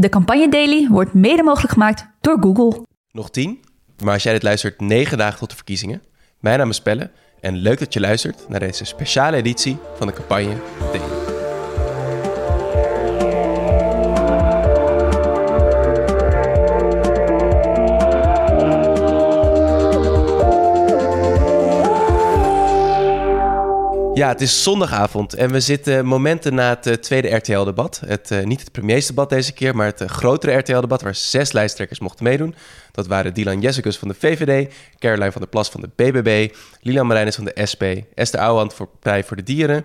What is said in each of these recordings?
De Campagne Daily wordt mede mogelijk gemaakt door Google. Nog tien, maar als jij dit luistert, negen dagen tot de verkiezingen. Mijn naam is Pelle en leuk dat je luistert naar deze speciale editie van de Campagne Daily. Ja, het is zondagavond en we zitten momenten na het eh, tweede RTL-debat. Het, uh, niet het premiersdebat deze keer, maar het uh, grotere RTL-debat waar zes lijsttrekkers mochten meedoen. Dat waren Dylan Jessicus van de VVD, Caroline van der Plas van de BBB, Lilian Marijnis van de SP, Esther Ouwehand voor Partij voor de Dieren,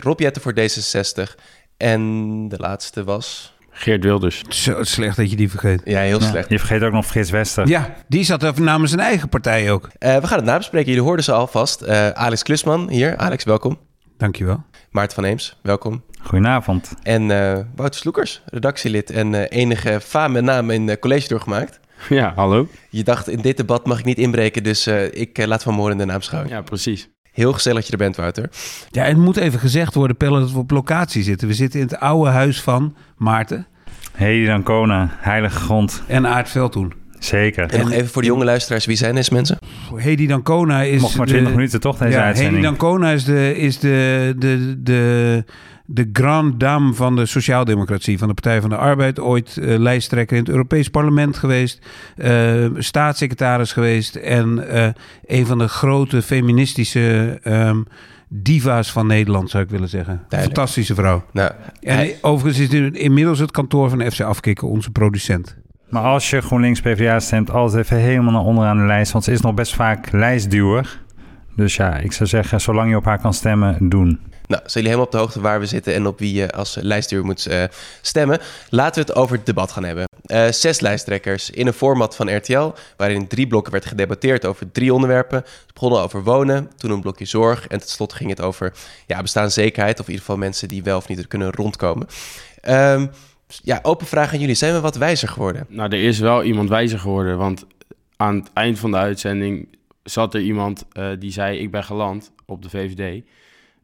Rob Jetten voor D66 en de laatste was... Geert Wilders. Zo slecht dat je die vergeet. Ja, heel Ja, slecht. je vergeet ook nog Frits Wester. Ja, die zat er namens zijn eigen partij ook. Eh, we gaan het nabespreken. Jullie hoorden ze alvast. Eh Alex Klusman hier. Alex, welkom. Dankjewel. Maarten van Eems, welkom. Goedenavond. En eh, Wouter Sloekers, redactielid en eh, enige fame naam in college doorgemaakt. Ja, hallo. Je dacht, in dit debat mag ik niet inbreken, dus eh, ik laat van in de naam schouwen. Ja, precies. Heel gezellig dat je er bent, Wouter. Ja, het moet even gezegd worden, Pelle, dat we op locatie zitten. We zitten in het oude huis van Maarten Hedy Dancona, heilige grond. en Aart Veldhoen. Zeker. En nog even voor de jonge luisteraars, wie zijn deze mensen? Hedy Dancona is... Mocht maar de- 20 minuten toch, deze ja, uitzending. Hedy Dancona is de, is de, de, de, de grande dame van de sociaaldemocratie, van de Partij van de Arbeid. Ooit eh, lijsttrekker in het Europees Parlement geweest, eh, staatssecretaris geweest en eh, een van de grote feministische ehm, diva's van Nederland, zou ik willen zeggen. Duidelijk. Fantastische vrouw. Nou, En hij- overigens is dit inmiddels het kantoor van FC Afkikken, onze producent. Maar als je GroenLinks PvdA stemt, altijd even helemaal naar onderaan de lijst. Want ze is nog best vaak lijstduwer. Dus ja, ik zou zeggen, zolang je op haar kan stemmen, doen. Nou, zijn jullie helemaal op de hoogte waar we zitten en op wie je als lijstduur moet eh, stemmen? Laten we het over het debat gaan hebben. Eh, zes lijsttrekkers in een format van RTL, waarin in drie blokken werd gedebatteerd over drie onderwerpen. Het begon over wonen, toen een blokje zorg en tot slot ging het over ja, bestaanszekerheid, of in ieder geval mensen die wel of niet er kunnen rondkomen. Ehm, ja, open vraag aan jullie. Zijn we wat wijzer geworden? Nou, er is wel iemand wijzer geworden. Want aan het eind van de uitzending zat er iemand eh, die zei: Ik ben geland op de VVD.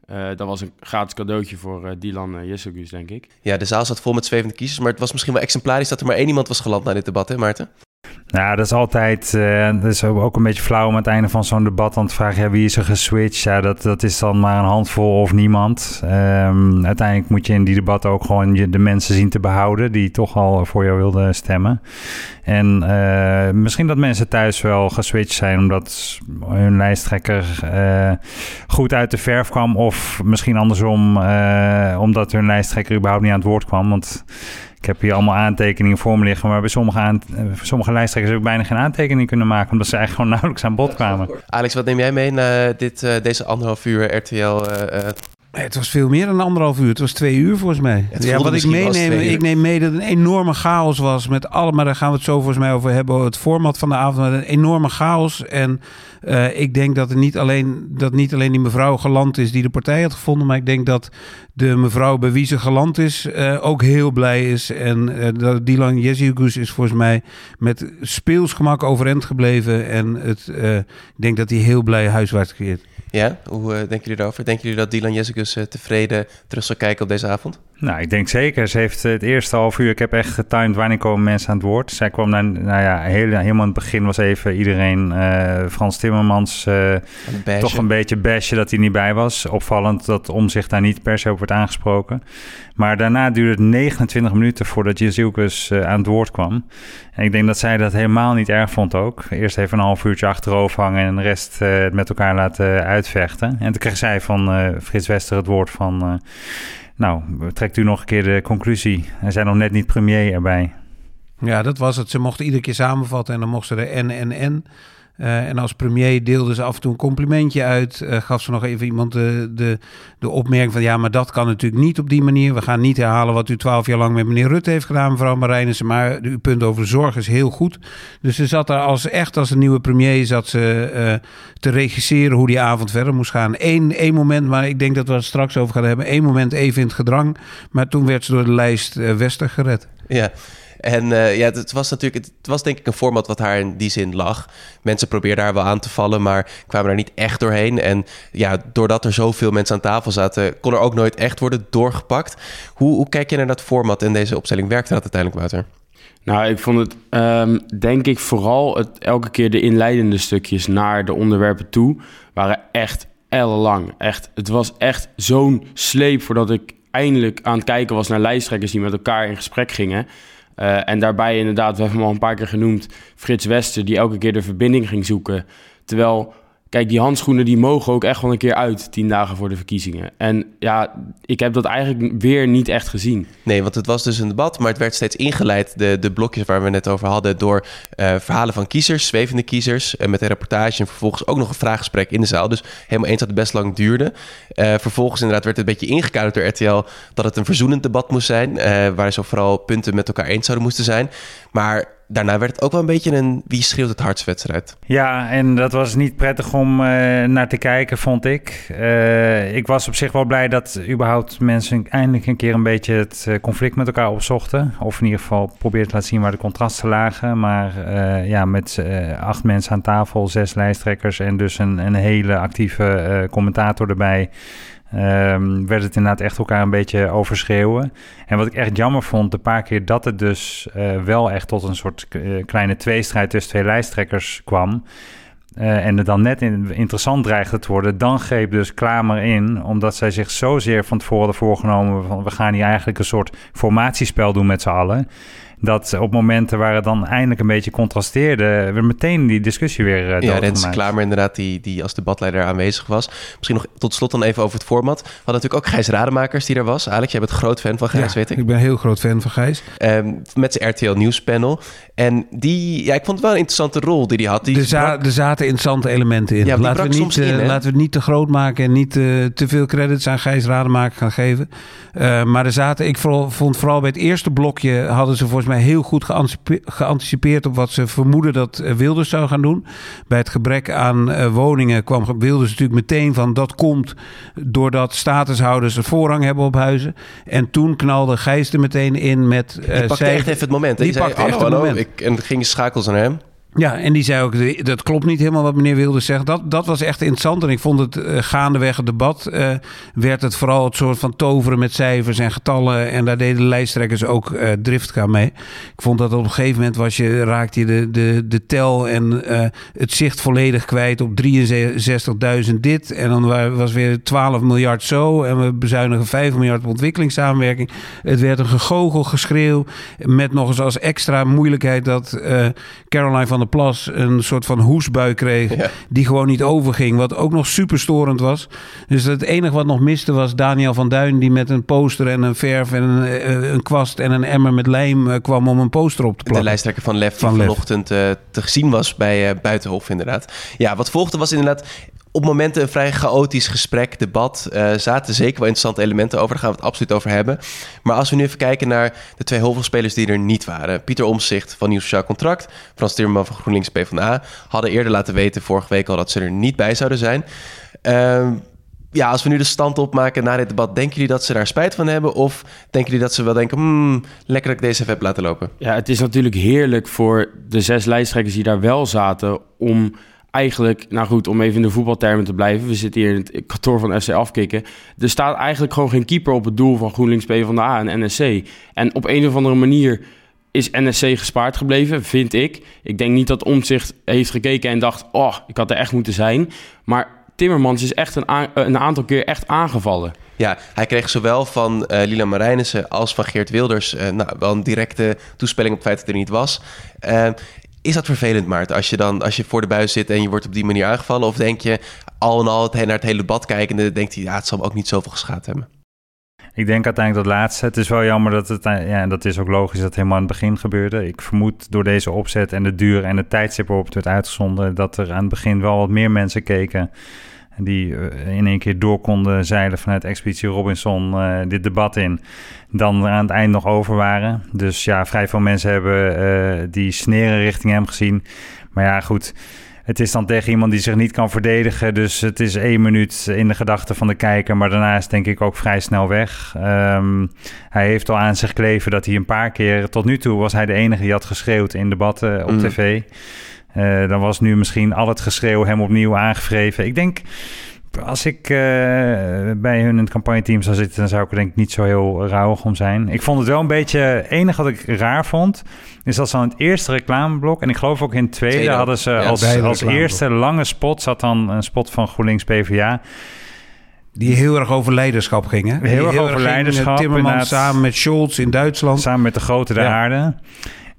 Eh, dat was een gratis cadeautje voor eh, Dylan uh, Jessegus, denk ik. Ja, de zaal zat vol met zwevende kiezers, maar het was misschien wel exemplarisch dat er maar één iemand was geland na dit debat, hè Maarten? Nou, dat is altijd, eh, dat is ook een beetje flauw om aan het einde van zo'n debat dan te vragen, ja, wie is er geswitcht? Ja, dat, dat is dan maar een handvol of niemand. Ehm, uiteindelijk moet je in die debat ook gewoon de mensen zien te behouden die toch al voor jou wilden stemmen. En eh, misschien dat mensen thuis wel geswitcht zijn omdat hun lijsttrekker eh, goed uit de verf kwam. Of misschien andersom, omdat hun lijsttrekker überhaupt niet aan het woord kwam. Want ik heb hier allemaal aantekeningen voor me liggen. Maar bij sommige, aan, eh, sommige lijsttrekkers heb ik bijna geen aantekening kunnen maken. Omdat ze eigenlijk gewoon nauwelijks aan bod kwamen. Alex, wat neem jij mee na dit, eh, deze anderhalf uur RTL? Het was veel meer dan anderhalf uur. Het was twee uur volgens mij. het ja, wat ik meeneem, ik neem mee dat het een enorme chaos was met alle, maar daar gaan we het zo volgens mij over hebben. Het format van de avond, maar een enorme chaos. En eh, ik denk dat, er niet alleen, dat niet alleen die mevrouw geland is die de partij had gevonden, maar ik denk dat de mevrouw bij wie ze geland is eh, ook heel blij is. En dat Dylan Jezigus is volgens mij met speelsgemak overeind gebleven. En het, ik denk dat hij heel blij huiswaarts creëert. Ja, hoe eh, denken jullie erover? Denken jullie dat Dylan Jessicus eh, tevreden terug zal kijken op deze avond? Nou, ik denk zeker. Ze heeft het eerste half uur, ik heb echt getimed wanneer komen mensen aan het woord. Zij kwam dan, nou ja, heel, helemaal in het begin was even iedereen, eh, Frans Timmermans, eh, het bashen? toch een beetje bashen dat hij niet bij was. Opvallend dat om zich daar niet per se op wordt aangesproken. Maar daarna duurde het 29 minuten voordat Jezielkus uh, aan het woord kwam. En ik denk dat zij dat helemaal niet erg vond ook. Eerst even een half uurtje achterover hangen en de rest uh, met elkaar laten uitvechten. En toen kreeg zij van uh, Frits Wester het woord van... nou, trekt u nog een keer de conclusie. Er zijn nog net niet premier erbij. Ja, dat was het. Ze mochten iedere keer samenvatten en dan mochten ze N en N. Uh, en als premier deelde ze af en toe een complimentje uit. Uh, gaf ze nog even iemand de, de, de opmerking van... ja, maar dat kan natuurlijk niet op die manier. We gaan niet herhalen wat u twaalf jaar lang met meneer Rutte heeft gedaan... mevrouw Marijnissen, maar uw punt over zorg is heel goed. Dus ze zat daar als, echt als een nieuwe premier... zat ze uh, te regisseren hoe die avond verder moest gaan. Eén, één moment, maar ik denk dat we het straks over gaan hebben... één moment even in het gedrang. Maar toen werd ze door de lijst Wester gered. Ja, En uh, ja, het was natuurlijk, het was denk ik een format wat haar in die zin lag. Mensen probeerden haar wel aan te vallen, maar kwamen er niet echt doorheen. En ja, doordat er zoveel mensen aan tafel zaten, kon er ook nooit echt worden doorgepakt. Hoe, hoe kijk je naar dat format en deze opstelling? Werkte dat uiteindelijk, Wouter? Nou, ik vond het, um, denk ik, vooral het, elke keer de inleidende stukjes naar de onderwerpen toe waren echt ellenlang. Echt, het was echt zo'n sleep voordat ik eindelijk aan het kijken was naar lijsttrekkers die met elkaar in gesprek gingen. Uh, en daarbij inderdaad, we hebben hem al een paar keer genoemd, Frits Wester, die elke keer de verbinding ging zoeken. Terwijl Kijk, die handschoenen die mogen ook echt wel een keer uit, tien dagen voor de verkiezingen. En ja, ik heb dat eigenlijk weer niet echt gezien. Nee, want het was dus een debat, maar het werd steeds ingeleid, de, de blokjes waar we net over hadden, door uh, verhalen van kiezers, zwevende kiezers, uh, met een reportage en vervolgens ook nog een vraaggesprek in de zaal. Dus helemaal eens dat het best lang duurde. Uh, vervolgens inderdaad werd het een beetje ingekaderd door RTL dat het een verzoenend debat moest zijn, waar zo vooral punten met elkaar eens zouden moeten zijn. Maar daarna werd het ook wel een beetje een wie schreeuwt het hardst wedstrijd. Ja, en dat was niet prettig om uh, naar te kijken, vond ik. Uh, ik was op zich wel blij dat überhaupt mensen eindelijk een keer een beetje het uh, conflict met elkaar opzochten. Of in ieder geval probeerden te laten zien waar de contrasten lagen. Maar ja, met acht mensen aan tafel, zes lijsttrekkers en dus een, een hele actieve commentator erbij um, werd het inderdaad echt elkaar een beetje overschreeuwen. En wat ik echt jammer vond, de paar keer dat het dus uh, wel echt tot een soort uh, kleine tweestrijd tussen twee lijsttrekkers kwam. Uh, en het dan net in, interessant dreigde te worden, dan greep dus Klamer in, omdat zij zich zozeer van tevoren hadden voorgenomen van we gaan hier eigenlijk een soort formatiespel doen met z'n allen dat op momenten waar het dan eindelijk een beetje contrasteerde, we meteen die discussie weer uh, Ja, Rens Klamer inderdaad, die, die als debatleider aanwezig was. Misschien nog tot slot dan even over het format. We hadden natuurlijk ook Gijs Rademakers die er was. Alex, jij bent een groot fan van Gijs, ja, weet ik. ik ben een heel groot fan van Gijs. Um, met zijn RTL Nieuwspanel. En die, ja, ik vond het wel een interessante rol die hij had. Die er, za er zaten interessante elementen in. Ja, laten, we niet, in, uh, laten we het niet te groot maken en niet uh, te veel credits aan Gijs Rademaker gaan geven. Uh, maar er zaten, ik vooral, vond vooral bij het eerste blokje hadden ze volgens mij heel goed geanticipeerd op wat ze vermoeden dat Wilders zou gaan doen. Bij het gebrek aan uh, woningen kwam Wilders natuurlijk meteen van dat komt doordat statushouders een voorrang hebben op huizen. En toen knalde Gijs er meteen in met. Uh, die pakte echt even het moment. Die, die zei, pakte echt hallo, het moment. Ik, en ging schakels aan hem. Ja, en die zei ook, dat klopt niet helemaal wat meneer Wilde zegt. Dat, dat was echt interessant. En ik vond het uh, gaandeweg het debat, uh, werd het vooral het soort van toveren met cijfers en getallen. En daar deden de lijsttrekkers ook uh, driftig aan mee. Ik vond dat op een gegeven moment was je, raakte je de, de, de tel en het zicht volledig kwijt op 63.000 dit. En dan was weer 12 miljard zo. En we bezuinigen 5 miljard op ontwikkelingssamenwerking. Het werd een gegogel, geschreeuw. Met nog eens als extra moeilijkheid dat Caroline van Plas een soort van hoesbui kreeg. Ja. Die gewoon niet overging. Wat ook nog super storend was. Dus het enige wat nog miste was Daniel van Duin. Die met een poster en een verf en een, een kwast en een emmer met lijm kwam om een poster op te plakken. De lijsttrekker van Lef die Van vanochtend uh, te zien was bij uh, Buitenhof inderdaad. Ja, wat volgde was inderdaad op momenten een vrij chaotisch gesprek, debat. Uh, zaten zeker wel interessante elementen over. Daar gaan we het absoluut over hebben. Maar als we nu even kijken naar de twee hoofdrolspelers die er niet waren. Pieter Omzicht van Nieuw Sociaal Contract. Frans Timmerman van GroenLinks PvdA. Hadden eerder laten weten vorige week al dat ze er niet bij zouden zijn. Uh, ja, als we nu de stand opmaken na dit debat, denken jullie dat ze daar spijt van hebben? Of denken jullie dat ze wel denken, hmm, lekker dat ik deze heb laten lopen? Ja, het is natuurlijk heerlijk voor de zes lijsttrekkers die daar wel zaten om eigenlijk, nou goed, om even in de voetbaltermen te blijven. We zitten hier in het kantoor van FC Afkikken. Er staat eigenlijk gewoon geen keeper op het doel van GroenLinks PvdA en NSC. En op een of andere manier is NSC gespaard gebleven, vind ik. Ik denk niet dat Omtzigt heeft gekeken en dacht... oh, ik had er echt moeten zijn. Maar Timmermans is echt een, een aantal keer echt aangevallen. Ja, hij kreeg zowel van uh, Lila Marijnissen als van Geert Wilders... Uh, nou, wel een directe toespeling op het feit dat hij er niet was... Uh, is dat vervelend, Maarten, als je dan als je voor de buis zit en je wordt op die manier aangevallen? Of denk je al en al naar het hele debat kijkende, denkt hij, ja, het zal me ook niet zoveel geschaad hebben? Ik denk uiteindelijk dat laatste. Het is wel jammer dat het, ja, en dat is ook logisch dat het helemaal aan het begin gebeurde. Ik vermoed door deze opzet en de duur en de tijdstip waarop het werd uitgezonden, dat er aan het begin wel wat meer mensen keken die in één keer door konden zeilen vanuit Expeditie Robinson uh, dit debat in, dan er aan het eind nog over waren. Dus ja, vrij veel mensen hebben uh, die sneren richting hem gezien. Maar ja, goed. het is dan tegen iemand die zich niet kan verdedigen. Dus het is één minuut in de gedachten van de kijker. Maar daarna is denk ik ook vrij snel weg. Ehm, hij heeft al aan zich kleven dat hij een paar keer... Tot nu toe was hij de enige die had geschreeuwd in debatten op Mm. tv. Eh, dan was nu misschien al het geschreeuw hem opnieuw aangevreven. Ik denk, als ik eh, bij hun in het campagneteam zou zitten... dan zou ik er denk ik niet zo heel rauwig om zijn. Ik vond het wel een beetje... Het enige wat ik raar vond... is dat ze aan het eerste reclameblok... en ik geloof ook in het tweede, hadden ze Ja, als, als eerste lange spot... zat dan een spot van GroenLinks PvdA... Die heel erg over leiderschap ging, hè? Heel erg over leiderschap, Timmermans samen met Scholz in Duitsland. Samen met de grote de Ja. aarde.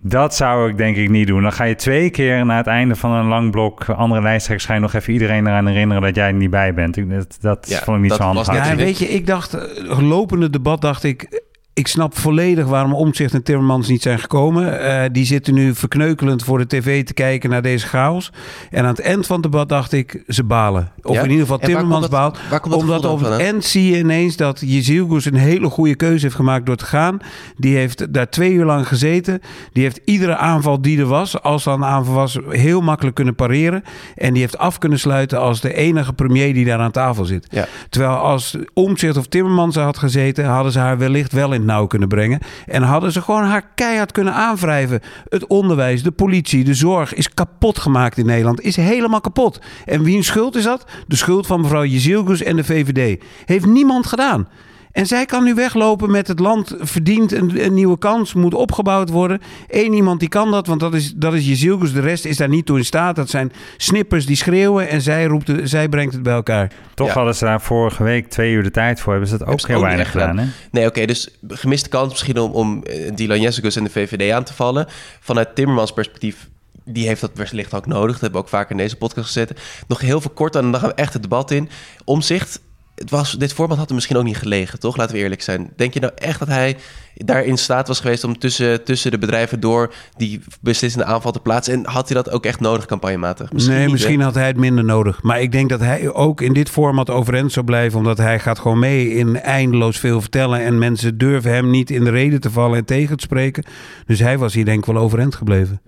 Dat zou ik denk ik niet doen. Dan ga je twee keer na het einde van een lang blok... andere lijsttrekkers ga je nog even iedereen eraan herinneren... dat jij er niet bij bent. Ik- Dat, dat Ja, vond ik niet dat zo handig. Ja, en weet je, ik dacht, eh, lopende debat dacht ik... Ik snap volledig waarom Omtzigt en Timmermans niet zijn gekomen. Eh, die zitten nu verkneukelend voor de tv te kijken naar deze chaos. En aan het eind van het debat dacht ik, ze balen. Of Ja? in ieder geval Timmermans baalt. Omdat dan het eind zie je ineens dat Jezilgus een hele goede keuze heeft gemaakt door te gaan. Die heeft daar twee uur lang gezeten. Die heeft iedere aanval die er was, als er een aanval was, heel makkelijk kunnen pareren. En die heeft af kunnen sluiten als de enige premier die daar aan tafel zit. Ja. Terwijl als Omtzigt of Timmermans er had gezeten, hadden ze haar wellicht wel in nauw kunnen brengen. En hadden ze gewoon haar keihard kunnen aanwrijven. Het onderwijs, de politie, de zorg is kapot gemaakt in Nederland. Is helemaal kapot. En wie een schuld is dat? De schuld van mevrouw Jezilgus en de VVD. Heeft niemand gedaan. En zij kan nu weglopen met het land verdient een, een nieuwe kans, moet opgebouwd worden. Eén iemand die kan dat, want dat is, dat is Jezilgus. De rest is daar niet toe in staat. Dat zijn snippers die schreeuwen en zij, roept het, zij brengt het bij elkaar. Toch Ja. hadden ze daar vorige week twee uur de tijd voor. Hebben ze dat ook Hebben heel ook weinig gedaan, hè? Nee, oké, dus gemiste kans misschien om, om eh, Dylan Jessicus en de VVD aan te vallen. Vanuit Timmermans perspectief, die heeft dat wellicht ook nodig. Dat hebben we ook vaker in deze podcast gezet. Nog heel veel kort aan, en dan gaan we echt het debat in. Omzicht, het was, dit format had er misschien ook niet gelegen, toch? Laten we eerlijk zijn. Denk je nou echt dat hij daar in staat was geweest om tussen, tussen de bedrijven door die beslissende aanval te plaatsen? En had hij dat ook echt nodig, campagnematig? nee, niet, misschien hè? had hij het minder nodig. Maar ik denk dat hij ook in dit format overeind zou blijven. Omdat hij gaat gewoon mee in eindeloos veel vertellen. En mensen durven hem niet in de reden te vallen en tegen te spreken. Dus hij was hier denk ik wel overeind gebleven.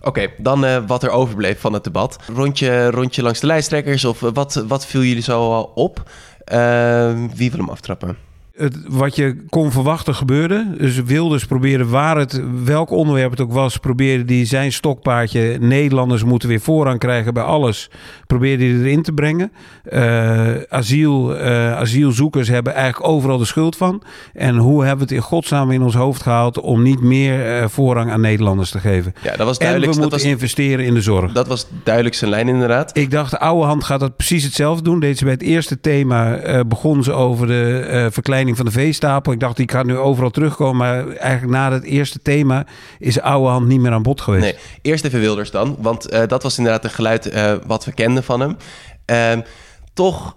Oké, dan eh, wat er overbleef van het debat. Rondje, rondje langs de lijsttrekkers of eh, wat, wat viel jullie zo al op? Eh, wie wil hem aftrappen? Het, wat je kon verwachten gebeurde. Dus Wilders probeerde, waar het, welk onderwerp het ook was, probeerde die zijn stokpaardje. Nederlanders moeten weer voorrang krijgen bij alles. Probeerde hij erin te brengen. Eh, asiel, eh, asielzoekers hebben eigenlijk overal de schuld van. En hoe hebben we het in godsnaam in ons hoofd gehaald om niet meer eh, voorrang aan Nederlanders te geven? Ja, dat was En duidelijk. we dat, moeten was, investeren in de zorg. dat was duidelijk zijn lijn inderdaad. Ik dacht, de oude hand gaat dat precies hetzelfde doen. Deed ze bij het eerste thema, begon ze over de eh, van de veestapel. Ik dacht, die gaat nu overal terugkomen. Maar eigenlijk na het eerste thema is de oude hand niet meer aan bod geweest. Nee, eerst even Wilders dan. Want eh, dat was inderdaad een geluid eh, wat we kenden van hem. Ehm, toch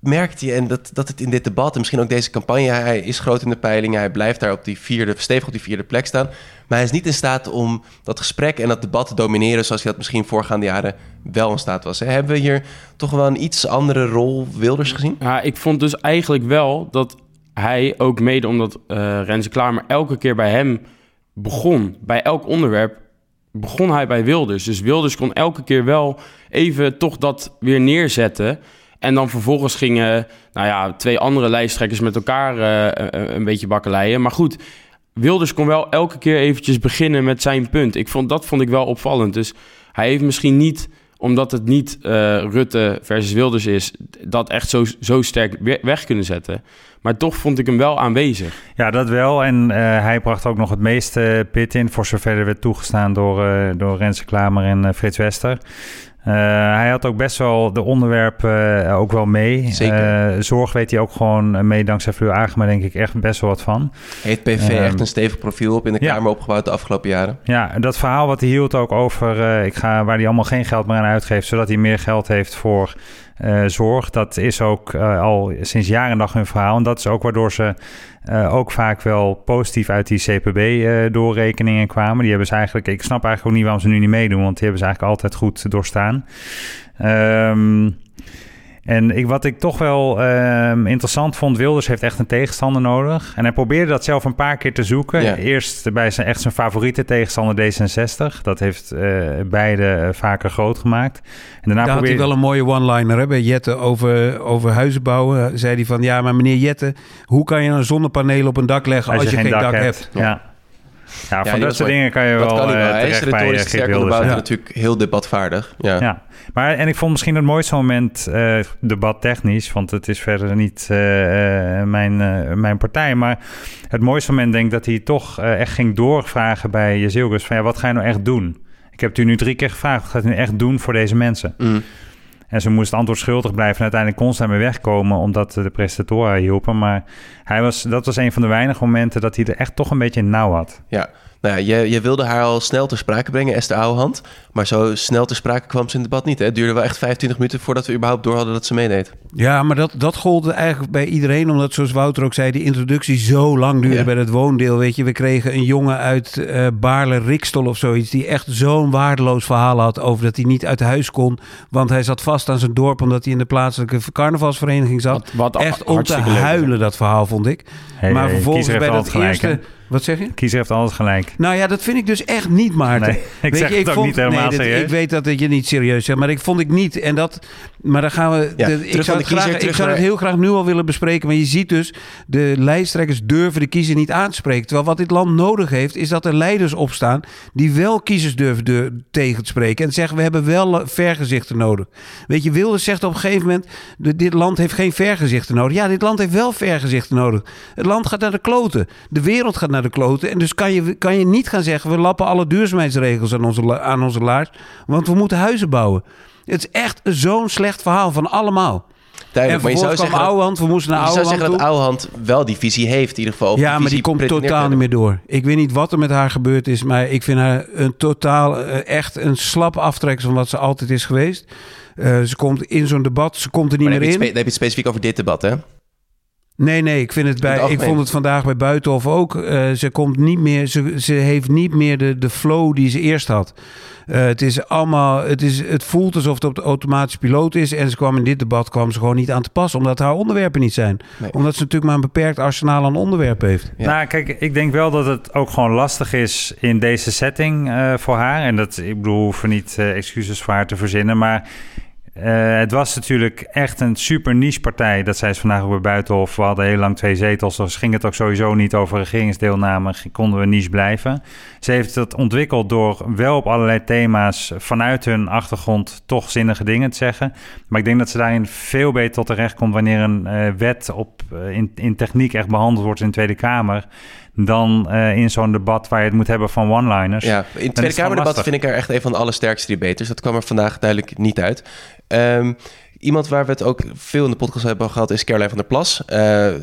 merkte je, en dat, dat het in dit debat... en misschien ook deze campagne... hij is groot in de peilingen. Hij blijft daar op die vierde, stevig op die vierde plek staan. Maar hij is niet in staat om dat gesprek en dat debat te domineren... zoals hij dat misschien voorgaande jaren wel in staat was. Hè? Hebben we hier toch wel een iets andere rol Wilders gezien? Ja, ik vond dus eigenlijk wel dat hij ook mede omdat eh Renze Klamer elke keer bij hem begon, bij elk onderwerp, begon hij bij Wilders. Dus Wilders kon elke keer wel even toch dat weer neerzetten. En dan vervolgens gingen nou ja, twee andere lijsttrekkers met elkaar eh, een- een beetje bakkeleien. Maar goed, Wilders kon wel elke keer eventjes beginnen met zijn punt. Ik vond, dat vond ik wel opvallend. Dus hij heeft misschien niet, omdat het niet eh, Rutte versus Wilders is... dat echt zo, zo sterk we- weg kunnen zetten. Maar toch vond ik hem wel aanwezig. Ja, dat wel. En eh, hij bracht ook nog het meeste pit in, voor zover er werd toegestaan door, eh door Renze Klamer en eh, Frits Wester. Eh, hij had ook best wel de onderwerpen eh, ook wel mee. Zeker. Eh, zorg weet hij ook gewoon mee dankzij Fleur Agema denk ik echt best wel wat van. Heeft PV Ehm, echt een stevig profiel op in de ja. Kamer opgebouwd de afgelopen jaren? Ja, en dat verhaal wat hij hield ook over ik ga, waar hij allemaal geen geld meer aan uitgeeft, zodat hij meer geld heeft voor zorg. Dat is ook eh, al sinds jaren en dag hun verhaal. En dat is ook waardoor ze eh, ook vaak wel positief uit die CPB-doorrekeningen kwamen. Die hebben ze eigenlijk, ik snap eigenlijk ook niet waarom ze nu niet meedoen, want die hebben ze eigenlijk altijd goed doorstaan. Ehm En ik, wat ik toch wel ehm, interessant vond, Wilders heeft echt een tegenstander nodig. En hij probeerde dat zelf een paar keer te zoeken. Ja. Eerst bij zijn echt zijn favoriete tegenstander D66. Dat heeft eh, beide eh, vaker groot gemaakt. En daarna Daar had hij wel een mooie one-liner hè, bij Jette over, over huizen bouwen. Zei hij van, ja, maar meneer Jette, hoe kan je een zonnepaneel op een dak leggen als, je, geen dak, hebt? Ja. Ja, Ja, van dat soort dingen kan je Dat wel kan eh, Hij is retorisch eh, sterk Wilders. onderbouwd en Ja. natuurlijk heel debatvaardig. Ja. Maar en ik vond misschien het mooiste moment uh, debat technisch, want het is verder niet uh, uh, mijn, mijn partij. Maar het mooiste moment denk ik dat hij toch eh, echt ging doorvragen bij Jezilgus van ja, wat ga je nou echt doen? Ik heb het u nu drie keer gevraagd, wat gaat u nu echt doen voor deze mensen? Mm. En ze moest antwoord schuldig blijven. En uiteindelijk kon ze daarmee wegkomen, omdat de presentatoren hielpen. Maar hij was, dat was een van de weinige momenten dat hij er echt toch een beetje nauw had. Ja, nou ja, je, je wilde haar al snel ter sprake brengen, Esther Ouwehand. Maar zo snel ter sprake kwam ze in het debat niet. Hè? Het duurde wel echt 25 minuten voordat we überhaupt door hadden dat ze meedeed. Ja, maar dat, dat gold eigenlijk bij iedereen. Omdat, zoals Wouter ook zei, die introductie zo lang duurde Ja. bij het woondeel. Weet je, we kregen een jongen uit eh Baarle-Rikstol of zoiets. Die echt zo'n waardeloos verhaal had over dat hij niet uit huis kon. Want hij zat vast aan zijn dorp omdat hij in de plaatselijke carnavalsvereniging zat. Wat, wat Echt om te leuk. huilen, dat verhaal, vond ik. Hey, maar hey, vervolgens bij dat gelijk, eerste... Wat zeg je? Kiezer heeft alles gelijk. Nou ja, dat vind ik dus echt niet, Maarten. Nee, ik zeg het ook niet helemaal nee, dat-. Ik weet dat het je niet serieus zegt, maar ik vond ik niet. En dat, maar dan gaan we. Ja, de- ik zou, de het, graag, ik zou het heel graag nu al willen bespreken. Maar je ziet dus, de lijsttrekkers durven de kiezer niet aan te spreken. Terwijl wat dit land nodig heeft, is dat er leiders opstaan die wel kiezers durven de- tegen te spreken. En zeggen, we hebben wel vergezichten nodig. Weet je, Wilders zegt op een gegeven moment, dit land heeft geen vergezichten nodig. Ja, dit land heeft wel vergezichten nodig. Het land gaat naar de kloten. De wereld gaat naar de kloten. En dus kan je, kan je niet gaan zeggen, we lappen alle duurzaamheidsregels aan onze, aan onze laars. Want we moeten huizen bouwen. Het is echt zo'n slecht verhaal van allemaal. Duidelijk, en maar je zou zeggen dat, Ouwehand, we moesten naar je zou Ouwehand zeggen dat. Ouwehand wel die visie heeft, in ieder geval. Ja, maar die komt totaal niet meer door. Ik weet niet wat er met haar gebeurd is, maar ik vind haar een totaal eh, echt een slap aftrekker van wat ze altijd is geweest. Eh, ze komt in zo'n debat, ze komt er niet Maar meer in. heb je het specifiek over dit debat, hè? Nee, nee, ik, vind het bij, ik vond het vandaag bij Buitenhof ook. Eh, ze, komt niet meer, ze, ze heeft niet meer de, de flow die ze eerst had. Eh, het, is allemaal, het, is, het voelt alsof het op de automatische piloot is. En ze kwam in dit debat kwam ze gewoon niet aan te pas. Omdat haar onderwerpen niet zijn. Nee. Omdat ze natuurlijk maar een beperkt arsenaal aan onderwerpen heeft. Ja. Nou, kijk, ik denk wel dat het ook gewoon lastig is in deze setting eh, voor haar. En dat, ik bedoel, hoeven niet excuses voor haar te verzinnen. Maar eh, het was natuurlijk echt een super niche partij. Dat zei ze vandaag ook bij Buitenhof. We hadden heel lang twee zetels. Dus ging het ook sowieso niet over regeringsdeelname. Konden we niche blijven. Ze heeft het ontwikkeld door wel op allerlei thema's vanuit hun achtergrond toch zinnige dingen te zeggen. Maar ik denk dat ze daarin veel beter tot terecht komt wanneer een eh, wet op, eh, in, in techniek echt behandeld wordt in de Tweede Kamer. Dan eh, in zo'n debat waar je het moet hebben van one-liners. Ja, in het Tweede Kamerdebat vind ik er echt een van de allersterkste debaters. Dat kwam er vandaag duidelijk niet uit. Ehm, iemand waar we het ook veel in de podcast hebben gehad is Caroline van der Plas. Eh,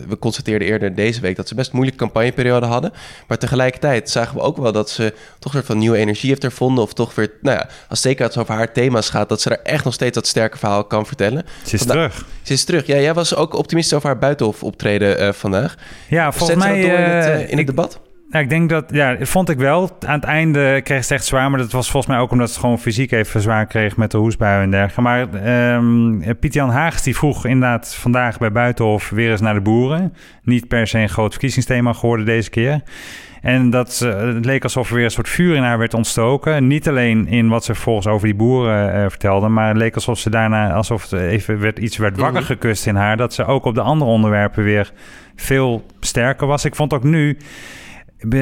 we constateerden eerder deze week dat ze best een moeilijke campagneperiode hadden. Maar tegelijkertijd zagen we ook wel dat ze toch een soort van nieuwe energie heeft ervonden. Of toch weer, nou ja, als zeker als het over haar thema's gaat, dat ze daar echt nog steeds dat sterke verhaal kan vertellen. Ze is Vanda- terug. Ze is terug. Ja, jij was ook optimistisch over haar buitenhof optreden eh, vandaag. Ja, volgens mij... door in het, eh, in het ik- debat? Ja, ik denk dat, ja, vond ik wel. Aan het einde kreeg ze het echt zwaar, maar dat was volgens mij ook omdat ze gewoon fysiek even zwaar kreeg met de hoesbui en dergelijke. Maar ehm Piet-Jan Haags die vroeg inderdaad vandaag bij Buitenhof weer eens naar de boeren. Niet per se een groot verkiezingsthema geworden deze keer. En dat het leek alsof er weer een soort vuur in haar werd ontstoken. Niet alleen in wat ze vervolgens over die boeren eh, vertelde, maar het leek alsof ze daarna alsof er even werd, iets werd wakker Mhm. gekust in haar. Dat ze ook op de andere onderwerpen weer veel sterker was. Ik vond ook nu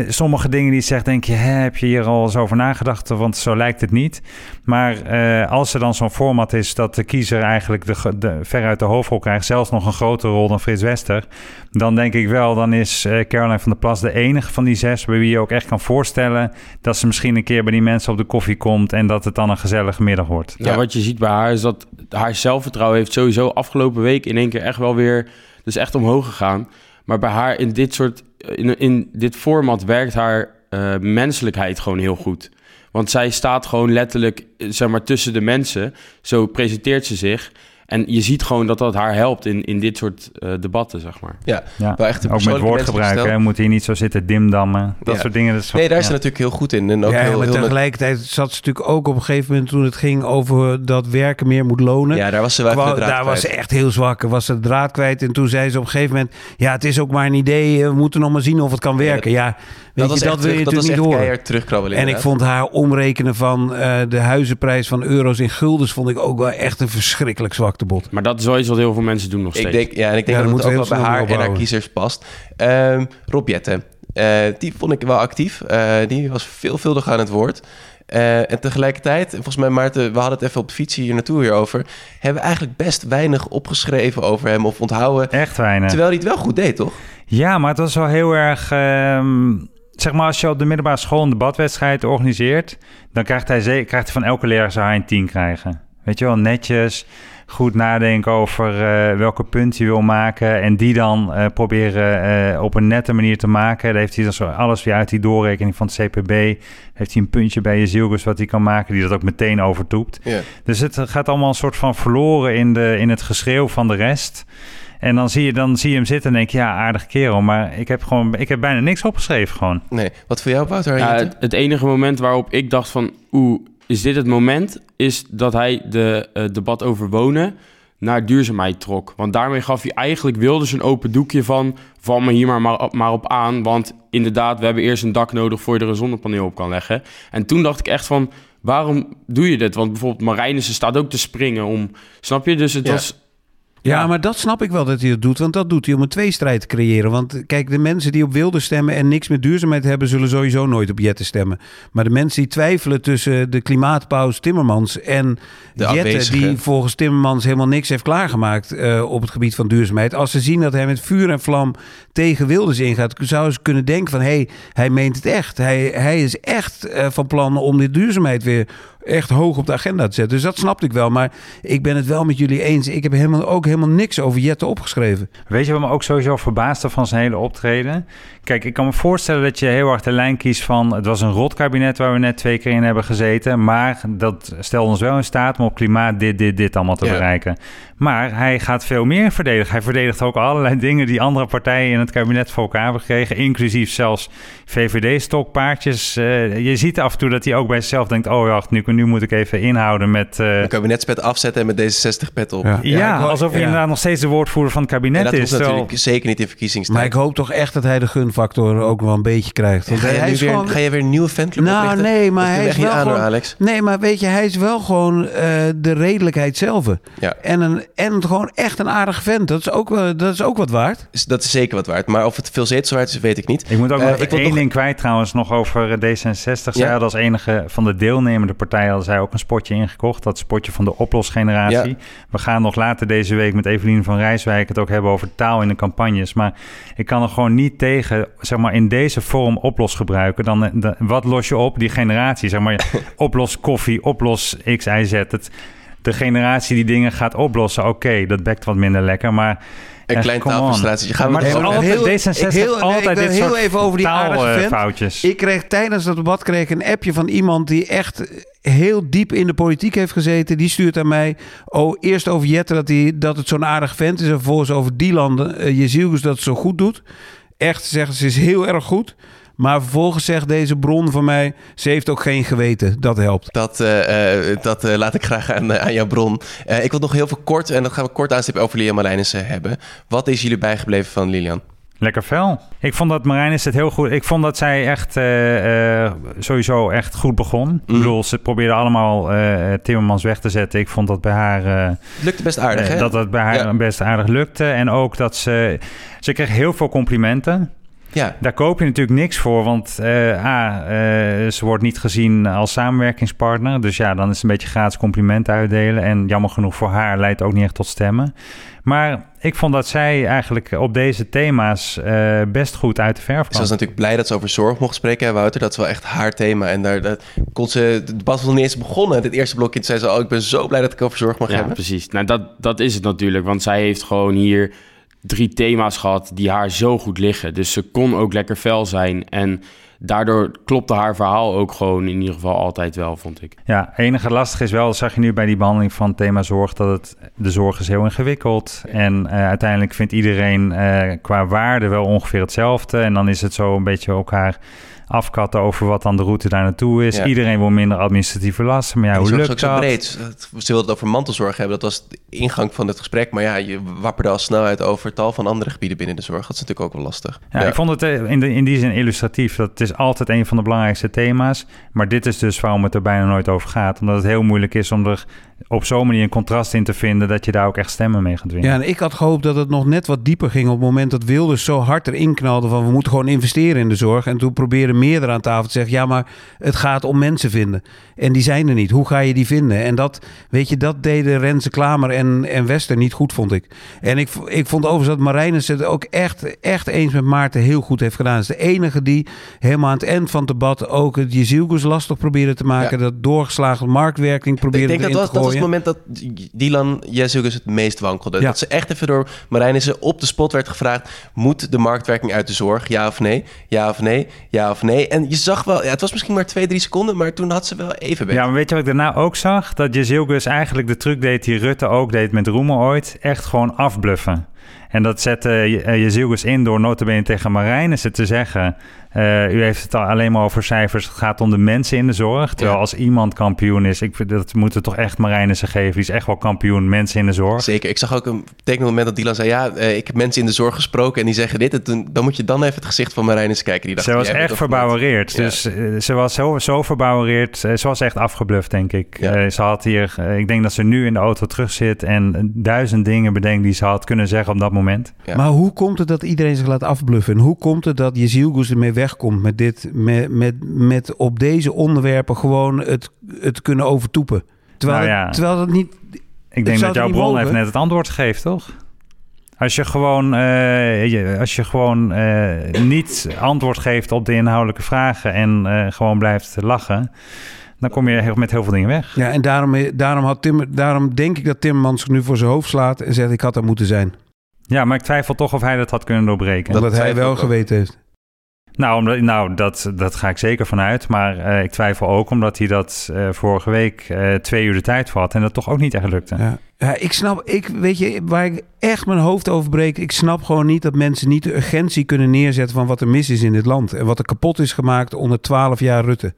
sommige dingen die ze zegt, denk je, hè, heb je hier al eens over nagedacht? Want zo lijkt het niet. Maar eh, als er dan zo'n format is dat de kiezer eigenlijk de, de, veruit de hoofdrol krijgt, zelfs nog een grotere rol dan Frits Wester, dan denk ik wel, dan is eh, Caroline van der Plas de enige van die zes bij wie je ook echt kan voorstellen dat ze misschien een keer bij die mensen op de koffie komt en dat het dan een gezellige middag wordt. Ja, Ja. wat je ziet bij haar is dat haar zelfvertrouwen heeft sowieso afgelopen week in één keer echt wel weer, dus echt omhoog gegaan. Maar bij haar in dit soort, in, in dit format werkt haar eh, menselijkheid gewoon heel goed. Want zij staat gewoon letterlijk, eh, zeg maar, tussen de mensen. Zo presenteert ze zich. En je ziet gewoon dat dat haar helpt in, in dit soort eh, debatten, zeg maar. Ja, Ja. wel echt een Ook met woordgebruik, hè. Moet hier niet zo zitten dimdammen. Dat Ja. soort dingen. Dat is Nee, daar is ja. ze natuurlijk heel goed in. En ook ja, heel, maar heel tegelijkertijd zat ze natuurlijk ook op een gegeven moment toen het ging over dat werken meer moet lonen. ja, daar was ze wel Kwa- daar was ze echt heel zwak. Was ze de draad kwijt. En toen zei ze op een gegeven moment: Ja, het is ook maar een idee. We moeten nog maar zien of het kan werken. Ja, weet was je, dat wil je dat natuurlijk niet horen. terugkrabbelen. En ik vond haar omrekenen van eh, de huizenprijs van euro's in guldens vond ik ook wel echt een verschrikkelijk zwaktebod. Maar dat is wel iets wat heel veel mensen doen nog steeds. Ik denk, ja, en ik denk Ja, dat het ook wel bij haar en haar kiezers past. Ehm Rob Jetten, eh, die vond ik wel actief. Eh, die was veelvuldig aan het woord. Eh, en tegelijkertijd, volgens mij Maarten, we hadden het even op de fiets hier naartoe hierover... hebben we eigenlijk best weinig opgeschreven over hem of onthouden... Echt weinig. Terwijl hij het wel goed deed, toch? Ja, maar het was wel heel erg. ehm, zeg maar, als je op de middelbare school een debatwedstrijd organiseert, dan krijgt hij, krijgt hij van elke leraar zou hij een 10 krijgen. Weet je wel, netjes, goed nadenken over eh, welke punt hij wil maken en die dan eh, proberen eh, op een nette manier te maken. Daar heeft hij dan zo alles weer uit die doorrekening van het CPB. Heeft hij een puntje bij je zielgus wat hij kan maken, die dat ook meteen overtoept. Dus het gaat allemaal een soort van verloren in, de, in het geschreeuw van de rest. En dan zie je, dan zie je hem zitten en denk je, ja, aardig kerel. Maar ik heb, gewoon, ik heb bijna niks opgeschreven gewoon. Nee. Wat voor jou, Wouter? Ja, het, het enige moment waarop ik dacht van... Oeh, is dit het moment? Is dat hij de eh, debat over wonen naar duurzaamheid trok. Want daarmee gaf hij eigenlijk Wilders een open doekje van... val me hier maar, maar, maar op aan. Want inderdaad, we hebben eerst een dak nodig... voor je er een zonnepaneel op kan leggen. En toen dacht ik echt van... waarom doe je dit? Want bijvoorbeeld Marijnissen staat ook te springen om... Snap je? Dus het Ja. was... Ja, maar dat snap ik wel dat hij dat doet. Want dat doet hij om een tweestrijd te creëren. Want kijk, de mensen die op wilde stemmen en niks met duurzaamheid hebben, zullen sowieso nooit op Jette stemmen. Maar de mensen die twijfelen tussen de klimaatpaus Timmermans en De Jette, afwezige. die volgens Timmermans helemaal niks heeft klaargemaakt eh, op het gebied van duurzaamheid. Als ze zien dat hij met vuur en vlam tegen Wilders ingaat, zouden ze kunnen denken van hé, hey, hij meent het echt. Hij, hij is echt eh, van plan om die duurzaamheid weer echt hoog op de agenda te zetten. Dus dat snapte ik wel. Maar ik ben het wel met jullie eens. Ik heb helemaal, ook helemaal niks over Jette opgeschreven. Weet je wat me ook sowieso verbaasde van zijn hele optreden? Kijk, ik kan me voorstellen dat je heel erg de lijn kiest van... het was een rot kabinet waar we net twee keer in hebben gezeten... maar dat stelde ons wel in staat om op klimaat dit, dit, dit allemaal te Ja. bereiken. Maar hij gaat veel meer verdedigen. Hij verdedigt ook allerlei dingen die andere partijen in het kabinet voor elkaar hebben gekregen... inclusief zelfs VVD-stokpaardjes. Eh, je ziet af en toe dat hij ook bij zichzelf denkt... oh ja, nu, nu moet ik even inhouden met... eh, Een kabinetspet afzetten en met deze 60-pet op. Ja. ja, ik hoor- alsof hij ja. inderdaad nog steeds de woordvoerder van het En kabinet dat is. natuurlijk zeker niet in verkiezingstijd. Maar ik hoop toch echt dat hij de gunfactor ook wel een beetje krijgt. Want ga, hij je nu is weer, gewoon... ga je weer een nieuwe fanclub Nou, oprichten? nee, maar Dat hij is wel aan, gewoon- Alex. Nee, maar weet je, hij is wel gewoon eh, de redelijkheid zelf. Ja. En, een, en gewoon echt een aardige vent. Dat is, ook, wel- dat is ook wat waard. Dat is zeker wat waard. Maar of het veel zetels waard is, weet ik niet. Ik moet ook Eh, nog ik één nog- ding kwijt trouwens, nog over eh, D66. Zij Ja. hadden als enige van de deelnemende partijen hadden zij ook een spotje ingekocht. Dat spotje van de oplosgeneratie. Ja. We gaan nog later deze week met Evelien van Rijswijk het ook hebben over taal in de campagnes. Maar ik kan er gewoon niet tegen, zeg maar, in deze vorm oplos gebruiken. Dan, eh, de- wat los je op? Die generatie, zeg maar, oplos koffie, oplos X, Y, Z. Het, de generatie die dingen gaat oplossen, oké, dat bekt wat minder lekker, maar... Een klein taalfrustratie. Gaan we maar over- altijd, Heel- D66 ik heel- altijd dit heel soort even over die taalfoutjes. Ik kreeg tijdens dat debat kreeg een appje van iemand die echt heel diep in de politiek heeft gezeten. Die stuurt aan mij. Oh, eerst over Jette dat, hij, dat het zo'n aardig vent is. En vervolgens over die landen. Uh, Jezielgus dat het zo goed doet. Echt, zeggen ze, is heel erg goed. Maar vervolgens zegt deze bron van mij... ze heeft ook geen geweten. Dat helpt. Dat, eh, eh, dat eh, laat ik graag aan, aan jouw bron. Eh, ik wil nog heel veel kort, en dat gaan we kort aanstippen over Lilian Marijnissen hebben. Wat is jullie bijgebleven van Lilian? Lekker fel. Ik vond dat Marijn is het heel goed. Ik vond dat zij echt eh, eh, sowieso echt goed begon. Ik Mm. bedoel, ze probeerde allemaal eh Timmermans weg te zetten. Ik vond dat bij haar eh, Het lukte best aardig, hè? dat dat bij haar Ja. best aardig lukte. En ook dat ze ze kreeg heel veel complimenten. Ja, Daar koop je natuurlijk niks voor, want eh, A, eh, ze wordt niet gezien als samenwerkingspartner. Dus ja, dan is het een beetje gratis complimenten uitdelen. En jammer genoeg voor haar leidt ook niet echt tot stemmen. Maar ik vond dat zij eigenlijk op deze thema's eh, best goed uit de verf ze kwam. was natuurlijk blij dat ze over zorg mocht spreken, hè, Wouter. Dat is wel echt haar thema. En daar dat, kon ze, het debat was nog niet eens begonnen. Dit eerste blokje toen zei ze, oh, ik ben zo blij dat ik over zorg mag Ja, hebben. precies. Nou, dat, dat is het natuurlijk. Want zij heeft gewoon hier drie thema's gehad die haar zo goed liggen. Dus ze kon ook lekker fel zijn. En daardoor klopte haar verhaal ook gewoon in ieder geval altijd wel, vond ik. Ja, enige lastig is wel, zag je nu bij die behandeling van thema zorg, dat het, de zorg is heel ingewikkeld. En eh, uiteindelijk vindt iedereen eh, qua waarde wel ongeveer hetzelfde. En dan is het zo een beetje elkaar afkatten over wat dan de route daar naartoe is. Ja. Iedereen wil minder administratieve lasten, maar ja, hoe lukt ook zo dat? breed. Dat- Ze wilden het over mantelzorg hebben. Dat was de ingang van het gesprek. Maar ja, je wapperde al snel uit over tal van andere gebieden binnen de zorg. Dat is natuurlijk ook wel lastig. Ja, ik vond het eh, in, de, in die zin illustratief. Dat het is altijd een van de belangrijkste thema's. Maar dit is dus waarom het er bijna nooit over gaat. Omdat het heel moeilijk is om er op zo'n manier een contrast in te vinden... dat je daar ook echt stemmen mee gaat winnen. Ja, en ik had gehoopt dat het nog net wat dieper ging op het moment dat Wilders zo hard erin knalde van we moeten gewoon investeren in de zorg. En toen probeerden meerdere aan tafel te zeggen, ja maar het gaat om mensen vinden. En die zijn er niet. Hoe ga je die vinden? En dat, weet je, dat deden Renze Klamer en, en Wester niet goed, vond ik. En ik, ik vond overigens dat Marijnus het ook echt, echt eens met Maarten heel goed heeft gedaan. Het is de enige die helemaal aan het eind van het debat ook het Jezielgus lastig probeerde te maken. Ja. Dat doorgeslagen marktwerking Ik probeerde denk dat erin was, te dat was gooien. het moment dat Dylan Jezus het meest wankelde. Ja. Dat ze echt even door Marijnissen op de spot werd gevraagd... moet de marktwerking uit de zorg, ja of nee? Ja of nee? Ja of nee? En je zag wel, ja, het was misschien maar twee, drie seconden... maar toen had ze wel even weg. Ja, maar weet je wat ik daarna ook zag? Dat Jezilgus eigenlijk de truc deed die Rutte ook deed met Roemer ooit. Echt gewoon afbluffen. En dat zette uh, Jezilgus in door notabene tegen Marijnissen te zeggen... Uh, u heeft het al alleen maar over cijfers. Het gaat om de mensen in de zorg. Terwijl Ja. als iemand kampioen is... Ik, dat moeten we toch echt Marijnissen geven. Die is echt wel kampioen mensen in de zorg. Zeker. Ik zag ook een betekend moment dat Dylan zei... ja, eh, ik heb mensen in de zorg gesproken en die zeggen dit. En toen, dan moet je dan even het gezicht van Marijnissen kijken. Die dacht, Ze was echt verbouwereerd. Ja. Dus uh, ze was zo, zo verbouwereerd. Ze was echt afgebluft, denk ik. Ja. Ze had hier... ik denk dat ze nu in de auto terug zit... en duizend dingen bedenkt die ze had kunnen zeggen op dat moment. Ja. Maar hoe komt het dat iedereen zich laat afbluffen? En hoe komt het dat Jezielgus ermee wegkomt met dit, met, met, met op deze onderwerpen gewoon het, het kunnen overtoepen? Terwijl, Nou ja. het, terwijl dat niet. Ik denk dat jouw bron mogen. even net het antwoord geeft, toch? Als je gewoon, uh, je, als je gewoon uh, niet antwoord geeft op de inhoudelijke vragen en uh, gewoon blijft lachen, dan kom je met heel veel dingen weg. Ja, en daarom, daarom, had Tim, daarom denk ik dat Timmermans zich nu voor zijn hoofd slaat en zegt: Ik had er moeten zijn. Ja, maar ik twijfel toch of hij dat had kunnen doorbreken. Dat Omdat hij wel geweten heeft. Nou, omdat, nou dat, dat ga ik zeker vanuit. Maar uh, ik twijfel ook omdat hij dat uh, vorige week uh, twee uur de tijd voor had en dat toch ook niet echt lukte. Ja. ja, ik snap, ik, weet je, waar ik echt mijn hoofd over breek, ik snap gewoon niet dat mensen niet de urgentie kunnen neerzetten van wat er mis is in dit land. En wat er kapot is gemaakt onder twaalf jaar Rutte.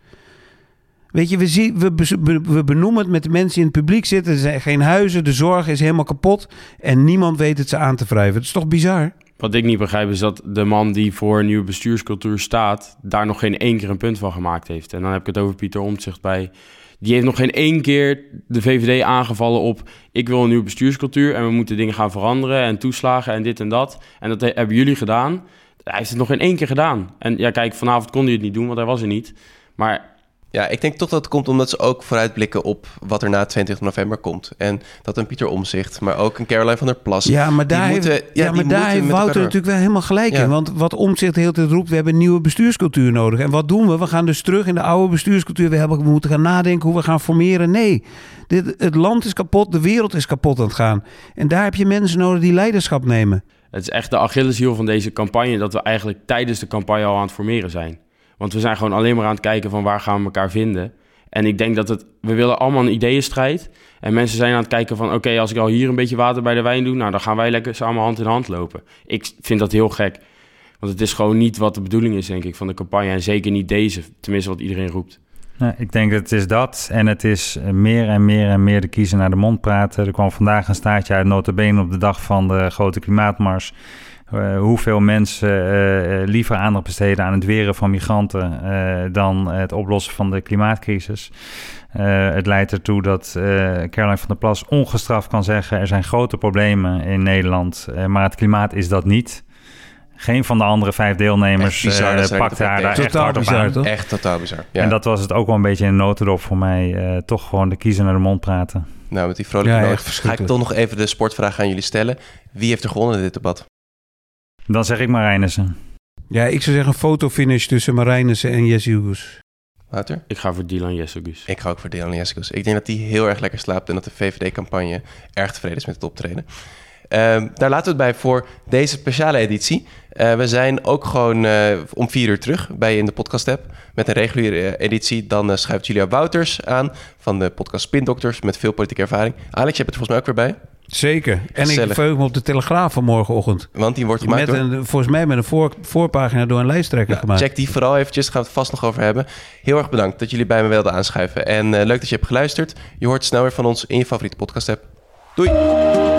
Weet je, we, zien, we, we benoemen het met de mensen in het publiek zitten. Er zijn geen huizen, de zorg is helemaal kapot. En niemand weet het ze aan te wrijven. Dat is toch bizar? Wat ik niet begrijp is dat de man die voor een nieuwe bestuurscultuur staat... daar nog geen één keer een punt van gemaakt heeft. En dan heb ik het over Pieter Omtzigt bij... Die heeft nog geen één keer de VVD aangevallen op... ik wil een nieuwe bestuurscultuur en we moeten dingen gaan veranderen... en toeslagen en dit en dat. En dat hebben jullie gedaan. Hij heeft het nog geen één keer gedaan. En ja, kijk, vanavond kon hij het niet doen, want hij was er niet. Maar Ja, ik denk toch dat het komt omdat ze ook vooruitblikken op wat er na 20 november komt. En dat een Pieter Omzicht, maar ook een Caroline van der Plas. Ja, maar daar die heeft, moeten- ja, maar daar moeten heeft Wouter elkaar natuurlijk wel helemaal gelijk Ja. in. Want wat Omtzigt de hele tijd roept, we hebben een nieuwe bestuurscultuur nodig. En wat doen we? We gaan dus terug in de oude bestuurscultuur. We, hebben, we moeten gaan nadenken hoe we gaan formeren. Nee, dit, het land is kapot, de wereld is kapot aan het gaan. En daar heb je mensen nodig die leiderschap nemen. Het is echt de Achilleshiel van deze campagne dat we eigenlijk tijdens de campagne al aan het formeren zijn. Want we zijn gewoon alleen maar aan het kijken van waar gaan we elkaar vinden. En ik denk dat het, we willen allemaal een ideeënstrijd. En mensen zijn aan het kijken van, oké, als ik al hier een beetje water bij de wijn doe, nou dan gaan wij lekker samen hand in hand lopen. Ik vind dat heel gek. Want het is gewoon niet wat de bedoeling is, denk ik, van de campagne. En zeker niet deze, tenminste wat iedereen roept. Ik denk dat het is dat. En het is meer en meer en meer de kiezer naar de mond praten. Er kwam vandaag een staartje uit notabene op de dag van de grote klimaatmars. Eh, hoeveel mensen eh, eh, liever aandacht besteden aan het weren van migranten eh, dan het oplossen van de klimaatcrisis. Eh, het leidt ertoe dat eh Caroline van der Plas ongestraft kan zeggen: er zijn grote problemen in Nederland, maar het klimaat is dat niet. Geen van de andere vijf deelnemers bizar eh, pakt op haar daar echt Totaal hard op bizar, aan. toch? Echt totaal bizar. Ja. En dat was het ook wel een beetje een notendop voor mij. eh, toch gewoon de kiezer naar de mond praten. Nou, met die vrolijke Ja, ga ik toch nog even de sportvraag aan jullie stellen. Wie heeft er gewonnen in dit debat? Dan zeg ik maar Reinissen. Ja, ik zou zeggen een fotofinish tussen Marijnissen en Jesse Hugus. Wouter? Ik ga voor Dylan Jessegus. Ik ga ook voor Dylan Jessicus. Ik denk dat die heel erg lekker slaapt en dat de VVD-campagne erg tevreden is met het optreden. Ehm, daar laten we het bij voor deze speciale editie. Eh, we zijn ook gewoon eh, om vier uur terug bij je in de podcast app met een reguliere editie. Dan uh, schuift Julia Wouters aan van de podcast Spindokters met veel politieke ervaring. Alex, je hebt het volgens mij ook weer bij. Zeker. En Gezellig. ik verheug me op de Telegraaf van morgenochtend. Want die wordt gemaakt Met door... een, volgens mij met een voor, voorpagina door een lijsttrekker Nou, gemaakt. check die vooral eventjes, daar gaan we het vast nog over hebben. Heel erg bedankt dat jullie bij me wilden aanschuiven. En eh, leuk dat je hebt geluisterd. Je hoort snel weer van ons in je favoriete podcast app. Doei!